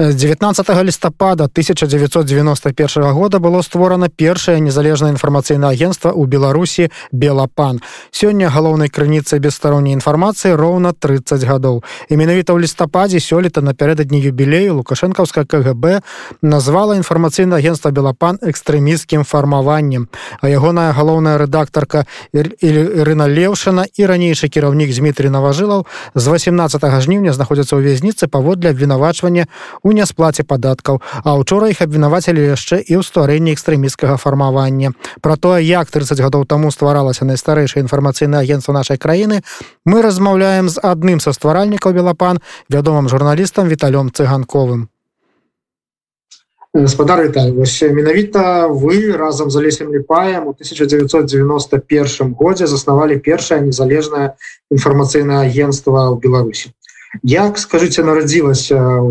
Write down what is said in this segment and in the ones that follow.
19 лістапада 1991 года было створана першае незалежнае інфармацыйнае агенцтва ў беларусі белапан сёння галоўнай крыніцай бесстаронняй інфармацыі роўна 30 гадоў і менавіта ў лістападзе сёлета напярэдадні юбілею лукашэнкаўска кгб назвала інфармацыйнае агентства белапан экстрэміскім фармаваннем а ягоная галоўная рэдактарка Ірына леўшана і ранейшы кіраўнік Дмітрий наважылаў з 18 жніўня знаходзяцца ў вязніцы паводле абвінавачвання у у нясплаце падаткаў а учора іх абвінавацелі яшчэ і ў стварэнні экстрэміскага фармавання. Про тое як 30 гадоў таму стваралася найстарэйшае інфармацыйнае агентство нашай краіны мы размаўляем з адным са стваральнікаў белапан вядомым журналістам віталём цыганковым. Гаспадар менавіта вы разам за лесем ліпаем у 1991 годзе заснавалі першае незалежнае інфармацыйнае агентство ў беларусі як скажите нарадзілася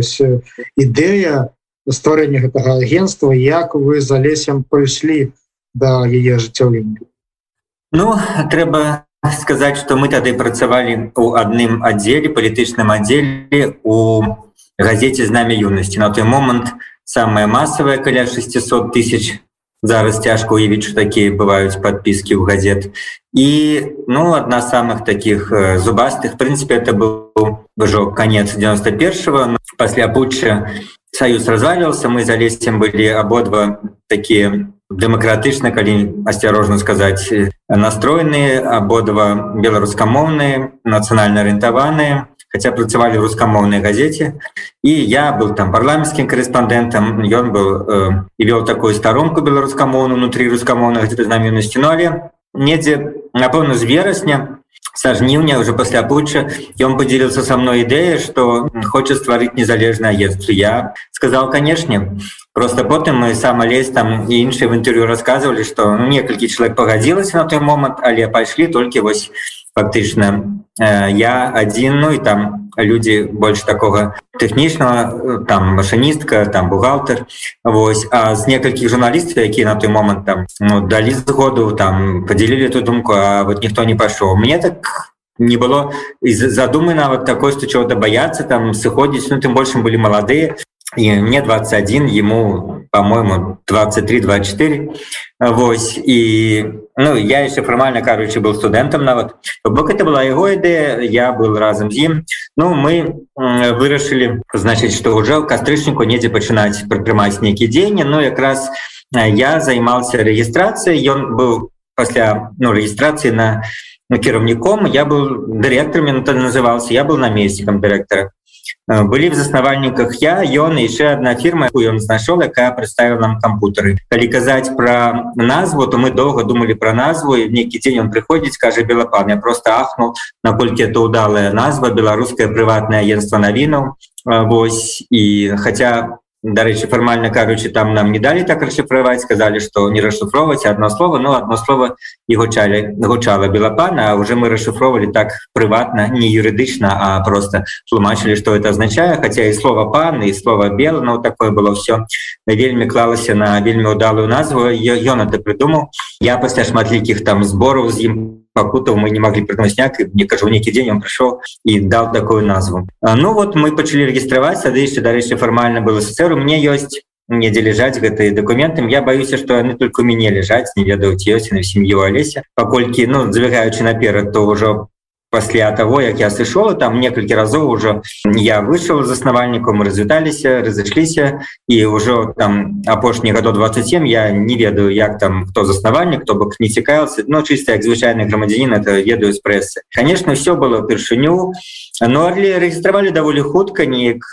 ідэя стварэння гэтага агентства як вы за лесем прыйшлі да яе ажыццяўлення? Ну трэба сказаць что мы тады працавалі у адным аддзеле палітычным аддзеле у газеце з нами юнасці на той момант самая масавая каля 600 тысяч зараз цяжка уявіць что такія бываюць подпіски ў газет. І ну одна самых таких зубастых прынципе это был ўжо конец 91 пасля путча союз развалился мы за лесцем были абодва такія дэмакратычна калі асцярожна сказаць настроеныя абодва беларускамоўныя нацыянальна арыентаваныя хотя працавалі рускамоўнай газете і я был там парламенцкім корэспондэнтам ён был э, і вёл такую старонку беларускамоўну внутри рускамоўных где знаменнасці но але недзе напэўна з верасня са жніўня уже пасля путча ён поделился со мной ідэя что хоча стварыць незалежное агентство я сказал канешне просто потым мы сам лезь там і іншыя в інтерв'ю рассказывали что ну, некалькі чалавек пагадзілася на той момант але пайшлі толькі вось фактычна э, я один ну і там люди больше такого тэхнічного э, там машиністка там бухгалтер Вось а з некалькіх журналістаў якія на той момант там ну, далі згоду там поделілі эту думку а вот ніхто не пашоў мне так не было задумы нават такой что чего-то бояться там сыходзіць ну тым большим были маладыя и мне 21 ему по-моему 23 24 Вось і ну я еще формально кажучи был студэнтам нават бок это была его ідэя я был разам з ім ну мы вырашылі значыць что уже ў кастрычніку недзе пачынаць прытрымаць нейкі дзеянні но якраз я займался рэгістрацыяй ён был пасля ну рэгістрацыі на кіраўніком я был дырэктарам назывался я был намеснікам дырэктара былі в заснавальніках я ён яшчэ одна фирма ён знайшоў якая представіла нам кампутары калі казаць про назву то мы доўга думали про назву нейкі дзень он прыходзіць кажа белапан я просто ахнул наколькі это удалая назва беларускае прыватное агентство навінаў Вось і хотя дарэчы фармальна кажучы там нам не далі так расшифровать сказали что не расшифровать одно слово но одно слово і гучалі гучала белапана уже мы расшифровали так прыватна не юрыдычна а просто тлумачылі что это означае хотя і слова пан і слова бел но такое было все вельмі клалася на вельмі удалую назву ён это придумал я пасля шматлікіх там збораў з ім пакутаў мы не могли прыгнусняк мне кажу нейкі дзень он прыйшоў і дал такую назву. Ну вот мы пачалі регістраваць сады яшчэ дарэчы фармальна было сцэру мне ёсць недзе лежаць гэтыя документам я баюся что яны только у мяне лежаць не ведаюць ёсць на сям'ю алеся паколькі ну забегаючы наперад то ўжо пасля того як я сышола там некалькі разоў ужо я выйшаў з заснавальнікам развіталіся разышліся і ўжо там апошні гадо 27 я не ведаю як там хто заснавальнік то бок не цікавился но чыста як звычайны грамадзянин это ведаю з прэсы конечно все было упершыню но але рэгістравалі даволі хутка неяк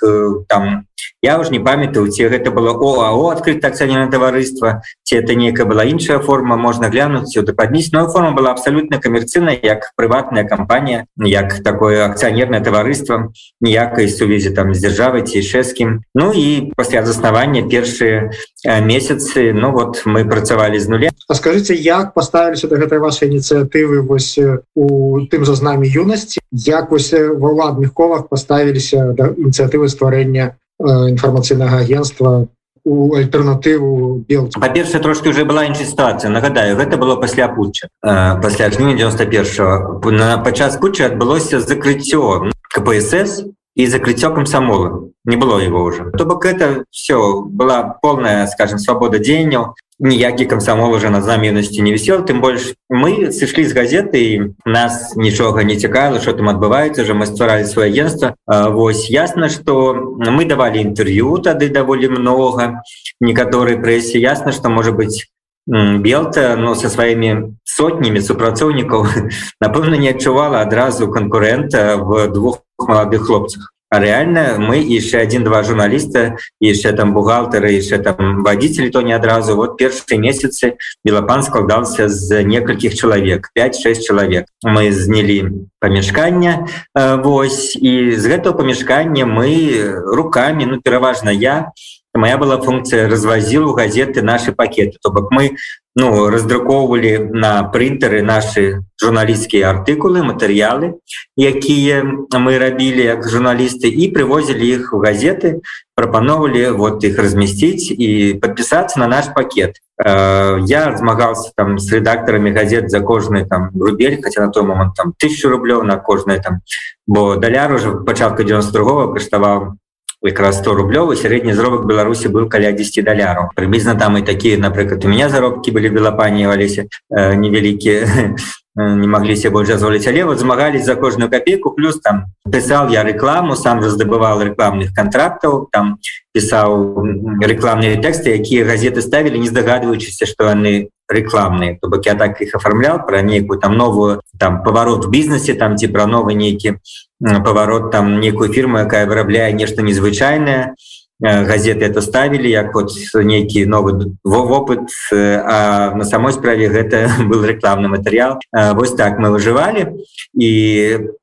там я уже не памятаю ці гэта было оао открыто акционерное таварыства ці это некая была іншая форма можна глянуць сюда подніць но форма была абсолютно камерцыйная як прыватная кампанія як такое акционерное таварыства ніякай сувязі там з дзяржавай ці шэскім ну і пасля заснавання першыя месяцы ну вот мы працавалі з нуля. А скажите як поставіліся до гэтай вашай ініцыятывы вось у тым за з нами юнасці як вось ва ўладных колах поставіліся да ініцыятывы стварэння інфармацыйнага агентства у альтэрнатыву бел па-першае трошки уже была іншая сітуацыя. Нагадаю гэта было пасля путча. Пасля жніва 91 на падчас путча адбылося закрыццё кпсс и закрыццё комсомола не было его уже то бок это все была полная скажем свобода дзеянняў ніякі камсамол уже на знаменнасці не вісел тым больш мы сышлі з газеты і нас нічога не цікала что там адбываецца же мы стваралі свое агентство. Вось ясно что мы давалі інтэрв'ю тады даволі много некаторы прэсе ясно что может быть белта но со сваімі сотнямі супрацоўнікаў напэўна не адчувала адразу конкурента в двух маладых хлопцах А реально мы еще один-два журналиста, еще там бухгалтеры, еще там водители, то не одразу. Вот первые месяцы Белопан складался с нескольких человек, 5-6 человек. Мы сняли помешкание, э, вось, и из этого помешкания мы руками, ну, переважно я, моя была функция развозил у газеты наши пакеты то бок мы ну раздрукоўвалі на принтеры наши журналістскія артыкулы матэрыялы якія мы рабілі як журналісты і привозілі іх у газеты прапановвалі вот их размясціць і подпісацца на наш пакет. Э, я змагался там с редакторами газет за кожны там рубель хотя на той момант там тысячу рублёў на кожное там бо даляр уже пачатку 92 каштаваў якраз 100 рублёвы сярэдні зробак беларусі быў каля 10 даляраў прыблізна там і такія напрыклад у меня заробкі былі белапані валіся э, невялікія не могли себе больше позволить але вот змагались за кожную копейку плюс там писал я рекламу сам раздобывал рекламных контрактов там писал рекламные тексты якія газеты ставили не здогадываючыся что они рекламные то бок я так их оформлял про некую там новую там поворот в бизнесе там ці про новый нейкі поворот там некую фирму якая вырабляе нешта незвычайное. Газеты это ставілі як вот нейкі новы вопыт а на самой справе гэта был рекламны матэрыял Вось так мы выжывалі і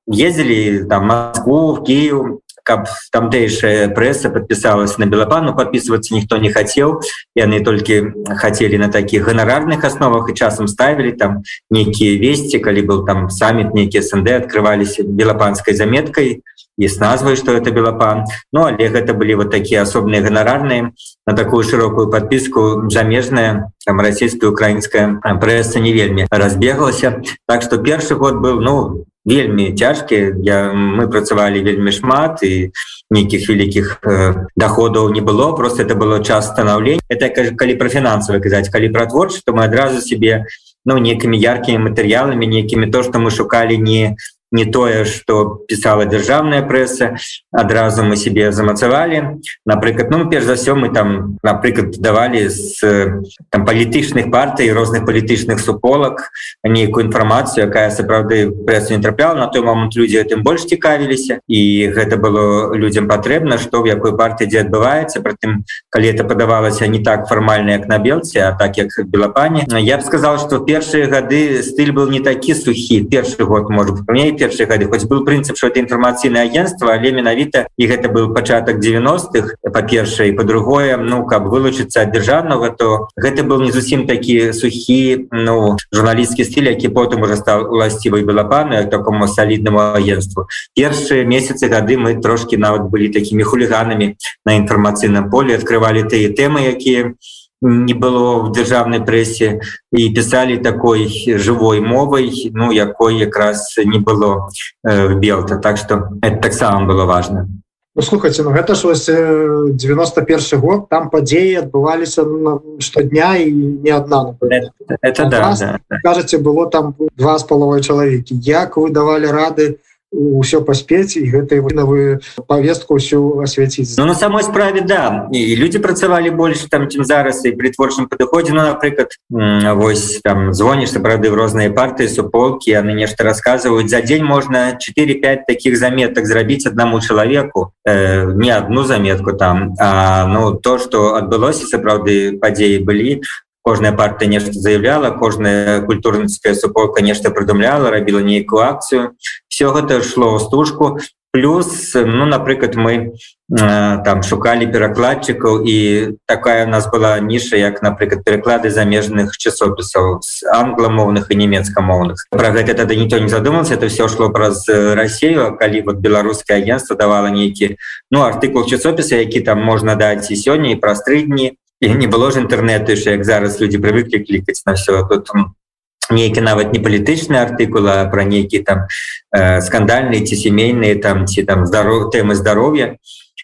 ездзілі там Москву в Киев каб тамтэйшая пресса подпісалась на белапану подписываться ніхто не хацеў. Яны толькі хотели на таких гонорарных основах і часам ставілі там нейкія весці калі был там саммит нейкіе СНД открывались белапанской заметкой і с назвай что это белапан. Ну але гэта былі вот такие асобныя гонорарные на такую широкую подписку замежная там российская украинская пресса не вельмі разбеглася. Так что першы год был ну вельмі цяжкі я мы працавалі вельмі шмат і нейкіх вялікіх э, доходаў не было. Просто это было час становлення это калі про фінансавы казаць калі пра творча то мы адразу себе ну некімі яркімі матэрыяламі некімі то что мы шукалі не не тое что писала державная пресса адразу мы себе замацавалі. Напрыклад ну перш за все мы там напрыклад давали с палітычных партый розных палітычных суполак нейкую інфармацыю якая сапраўды прессу не трапляла. На той момант людзі этим больш цікавіліся і гэта было людям патрэбна что в якой партыі дзе адбываецца. Притым калі это падавалася не так фармальна як на белце а так як белапане я б сказал что першыя гады стыль был не такі сухі. Першы год может мне першыя гады хоць быў прынцып что это інфармацыйнае агентство але менавіта і гэта быў пачатак 90-х па-першае по-другое ну каб вылучыцца ад дзяржаўнага то гэта был не зусім такі сухі ну журналістскі стиль які потым уже стал уласцівай белапаны такому саліднаму агентству. Першыя месяцы гады мы трошки нават былі такими хулиганамі на інфармацыйным поле открывалі тыя тэмы якія у не было в дзяржаўнай прэсе і пісалі такой жывой мовай ну якой якраз не было э, белта так что это таксама было важно. Ну, слухайте ну гэта ж вось 91 год там падзеі адбываліся штодня і не одна это, это да, да, да. кажаце было там два з паловай чалавекі. Як вы давалі рады у ўсё паспець і гэтай вынавы повестку ўсю асвяціць. Ну, на самой справе да. І люди працавалі больш там чым зараз і при творчым падыходзе. Ну, напрыклад вось там звоніш сапраўды в розныя партыі суполки яны нешта рассказываюць за дзень можна 4-5 таких заметак зрабіць аднаму чалавеку э, не одну заметку там. А, ну то что адбылося сапраўды падзеі былі кожная партыя нешта заявляла кожная культурніцкая суполка нешта прыдумляла рабіла нейкую акцыю все гэта шло ў стужку. Плюс ну напрыклад мы там шукалі перакладчыкаў і такая у нас была ніша як напрыклад пераклады замежных часопісаў з англамоўных і нямецкамоўных. Про гэта тады ніхто не задумался это все шло праз Россию калі вот беларускае агентство давала нейкі ну артыкул часопіса які там можна даць і сёння і праз тры дні і не было ж інтэрнету як зараз люди привыкли клікаць на все тут нейкі нават не палітычны артыкула про нейкі там э, скандальныя ці сямейныя там ці там здоров тэмы здароўя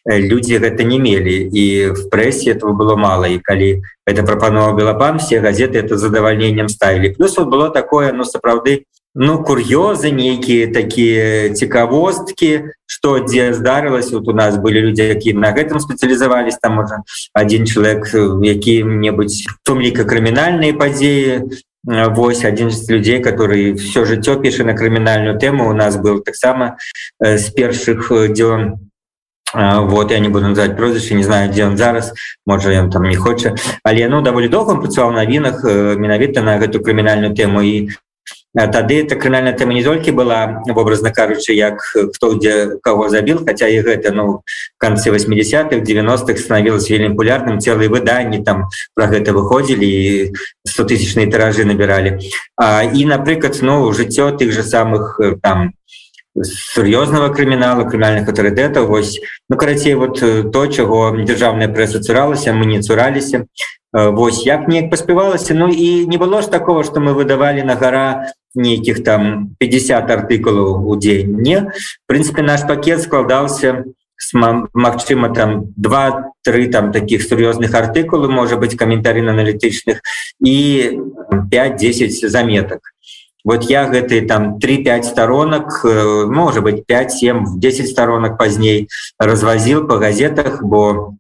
люди гэта не мелі і в прэсе этого было мало. І калі это прапановаў белапан все газеты это задавальненнем ставілі плюс вот было такое ну сапраўды ну кур'ёзы нейкія такія цікавосткі что дзе здарылася вот у нас были люди які на гэтым спецыялізавались там можа один чалавек які-небудзь томліка крымінальныя падзеі Вось один з людзей который все жыццё піша на крымінальную тэму у нас был таксама з першых дзён вот я не буду называть прозвище не знаю дзе он зараз можа ён там не хоча але ну даволі доўга працаваў навінах менавіта на гэту крымінальную тэму і тады эта крымінальная тэма не толькі была вобразна кажучы як хто дзе кого забіл хотя і гэта ну канцы 80-х 90-х становилось вельмі популярным целые выданні там про гэта выходзілі і 100 тысячные тиражы набирали а, і напрыклад ну жыццё тых же самых там сур'ёзнага крымінала крымінальных аўтарытэтаў вось ну карацей вот то чаго дзяржаўная прэса цуралася мы не цураліся. Вось як неяк паспявалася Ну і не было ж такого что мы выдавали на гора нейкіх там 50 артыкулаў у дзень не прынпе наш пакет складаўся Магчыма там два-тры там таких сур'ёзных артыкулы можа быть каментары аналітычных і 5-10 заметок вот я гэты там 3-5 сторонок может быть 5-7 10 сторонок пазней развозил по газетах бо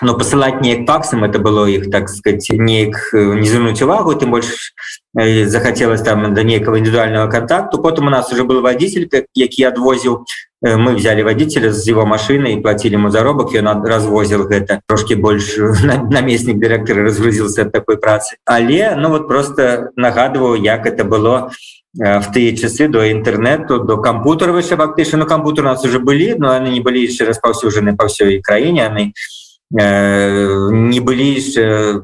но посылать неяк паксам это было их так сказать неяк не зануть увагу тым больш захотелось там до некого индивидуального контакту. Потом у нас уже был водитель які адвозіў мы взяли водителя з его машины и платили ему заробок и он развозил гэта. Трошки больше наместник директора разгрузился от такой працы але ну вот просто нагадываю як это было в тыя часы до інтэрнету до кампутера выше фактычна ну кампутер у нас уже былі но они не былі яшчэ распаўсюджаны по ўсёй краіне они Э, не былі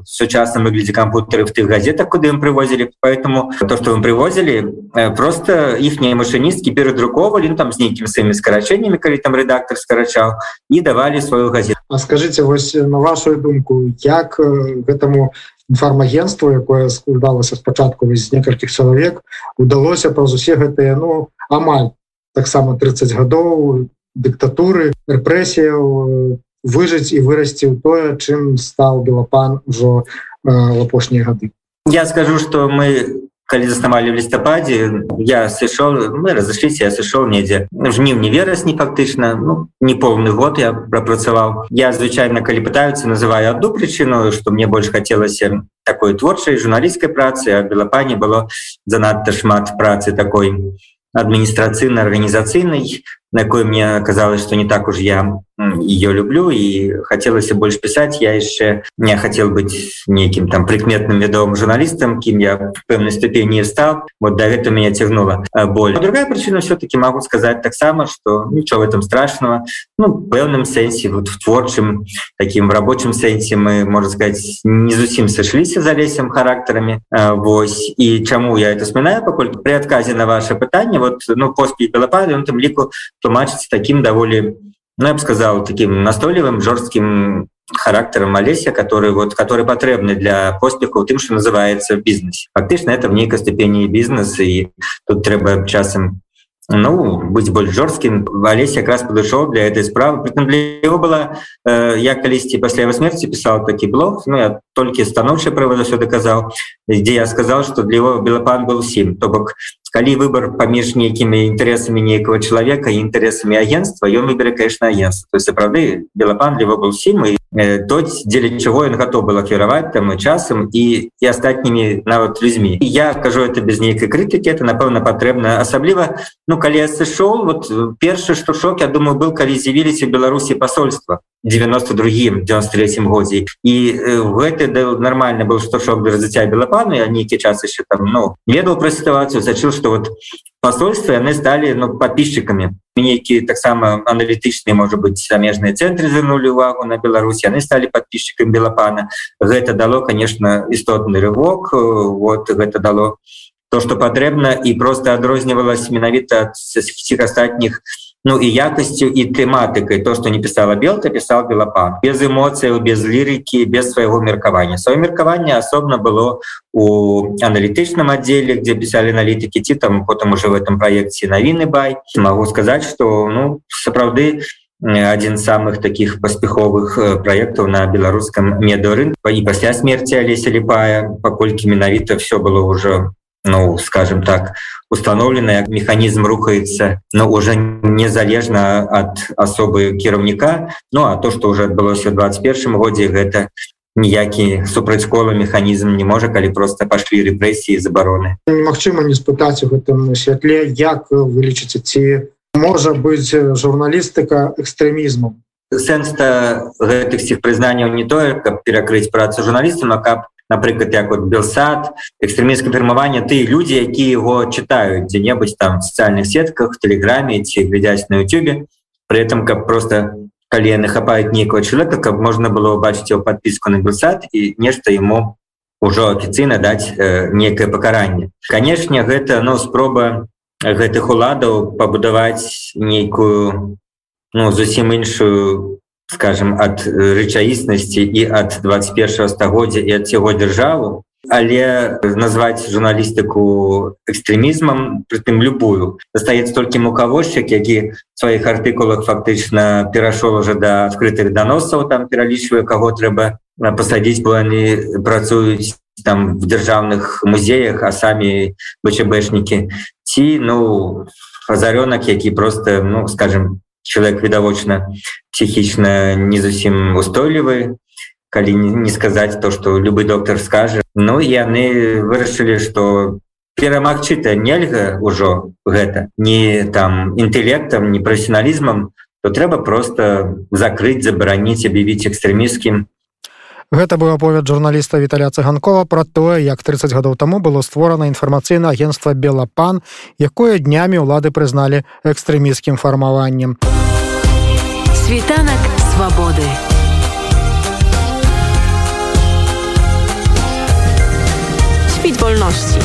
сучасным выглядзе кампутары в тых газетах куды им привозілі поэтому то что вы привозілі э, просто іхнія машыністкі перадруковалі ну, там з нейкім сваімі скарачэннямі калі там рэдактор скарачаў і давалі сваю газету. А скажите вось на вашу думку як э, гэтаму інфармагентству якое складалася спачатку з некалькіх чалавек удалося праз усе гэтыя ну амаль таксама 30 гадоў дыктатуры рэпрэсіяў выжыць і вырасці ў тое чым стал белапан ужо э, апошнія гады. Я скажу что мы калі заснавалі в лістападзе я сышоў мы разышліся я сышоў недзе жніў не верасні фактычна ну не поўны год я прапрацаваў. Я звычайна калі пытаюцца называю одну прычыну что мне больш хацелася такой творчай журналісцкай працы а белапане было занадта шмат працы такой адміністрацыйна арганізацыйнай на якой мне казалось что не так уж я ее люблю и хотелось больше писать. Я еще не хотел быть неким там прикметным вядовым журналистом кем я в пэўной ступени стал. Вот до этого меня тягнула боль. Другая причина все-таки могу сказать так само что ничего в этом страшного. Ну пэўным сэнсе вот в творчым таким в рабочем сэнсе мы можно сказать не зусім сошлись за лесем характерами Вось. И чаму я это вспоминаю? Покольку при отказе на ваше пытание вот ну поспе белопады он там ліку тлумачыць таким даволі ну, я бы сказал таким настойлівым жорсткім характером Олеся который вот который патрэбны для поспеху тым что называется бизнес фактычна это в нейкай ступені бізнес і тут трэба часам ну быть больш жорсткім Олесь якраз падышоў для этой справы. Для его было э, я калісьці пасля его смерти писал такі блог Ну я толькі станоўчае правода все доказал где я сказал что для его белопан был сім то бок калі выбор паміж нейкімі інтарэсамі нейкага чалавека і інтарэсамі агентства ён выбере конечно агентство. То сапраўды белопан для его был сім і э, то дзеля чего ён готов был кіраваць там и часам і і астатнімі нават людзьмі я кажу это без нейкай крытыкі это напэўна патрэбна асабліва ну калі я сышоў вот першы што шок я думаю был калі з'явіліся беларусі посольства 92 93 годзе і гэты да, нормально был што шок для развіцця белапану я нейкі час еще там ну ведаў пра сітуацыю зачыл что вот посольства яны сталі ну, подписчиками. Нейкіе таксама аналітычныя может быть замежныя цэнтры звярнули увагу на Беларусь яны сталі подписчикам белапана гэта дало конечно істотны рывок. Вот гэта дало то что патрэбна і просто адрознівалась менавіта ад всех астатніх ну і якасцю і тэматыкай то что не писала белка писал белопан без эмоцыяў без лірыкі без свайго меркавання сваё меркаванне асобна было у аналітычным отделе где писали аналітыкі ці там потым уже в этом проекте навіны бай могу сказать что ну сапраўды один самых таких паспяховых проектаў на беларускам медорын і пасля смерти алеся ліпая паколькі менавіта все было уже ну скажем так установлена як механізм рухаецца но уже незалежна ад асобы кіраўніка Ну а то что уже адбылося в 21 годзе гэта ніякі супрацьколы механізм не можа калі просто пашлі рэпрэсіі забароны Магчыма не спытаць у гэтым святле як вылічыце ці можа быць журналістыка экстрэмізму сэнс-то гэтых всех прызнанняў не тое каб перакрыць працу журналістам а каб напрыклад як вот белсад экстрэміцкае фірмаванне ты людзі які его читаюць дзе-небудзь там в социальных сетках телеграме ці глядзяць на Ютубе. При этом каб просто калі яны хапаюць нейкого человека каб можна было убачыць его подпіску на белсад і нешта ему ўжо афіцыйна даць э, некае пакаранне канешне гэта но ну, спроба гэтых уладаў пабудаваць нейкую ну зусім іншую скажем от рэчаіснасці і от 21 стагоддзя і от цяго дзяржаву але назваць журналістыку экстрэмізмам прытым любую застаецца толькі мукавозчык які сваіх артыкулах фактычна перайшоў уже да адкрытых даносаў там пералічвае каго трэба пасадзіць бо яны працуюць там в дзяржаўных музеях а самі бчбэшнікі ці ну азарёнак які просто ну скажем человек відавочна психічна не зусім устойлівы калі не сказаць то что любы доктор скажет. Ну яны вырашылі что перамагчыта нельга ўжо гэта не там інтэлектам не прафесіяналізмам то трэба просто закрыть забараніць аб'явіць экстрэміскім Гэта быў аповед журналіста Віталя цыганкова пра тое, як 30 гадоў таму было створана інфармацыйна агенцтва Белапан, якое днямі ўлады прызналі экстрэміскім фармаваннем. Світанак свабоды. Світ вольнасці.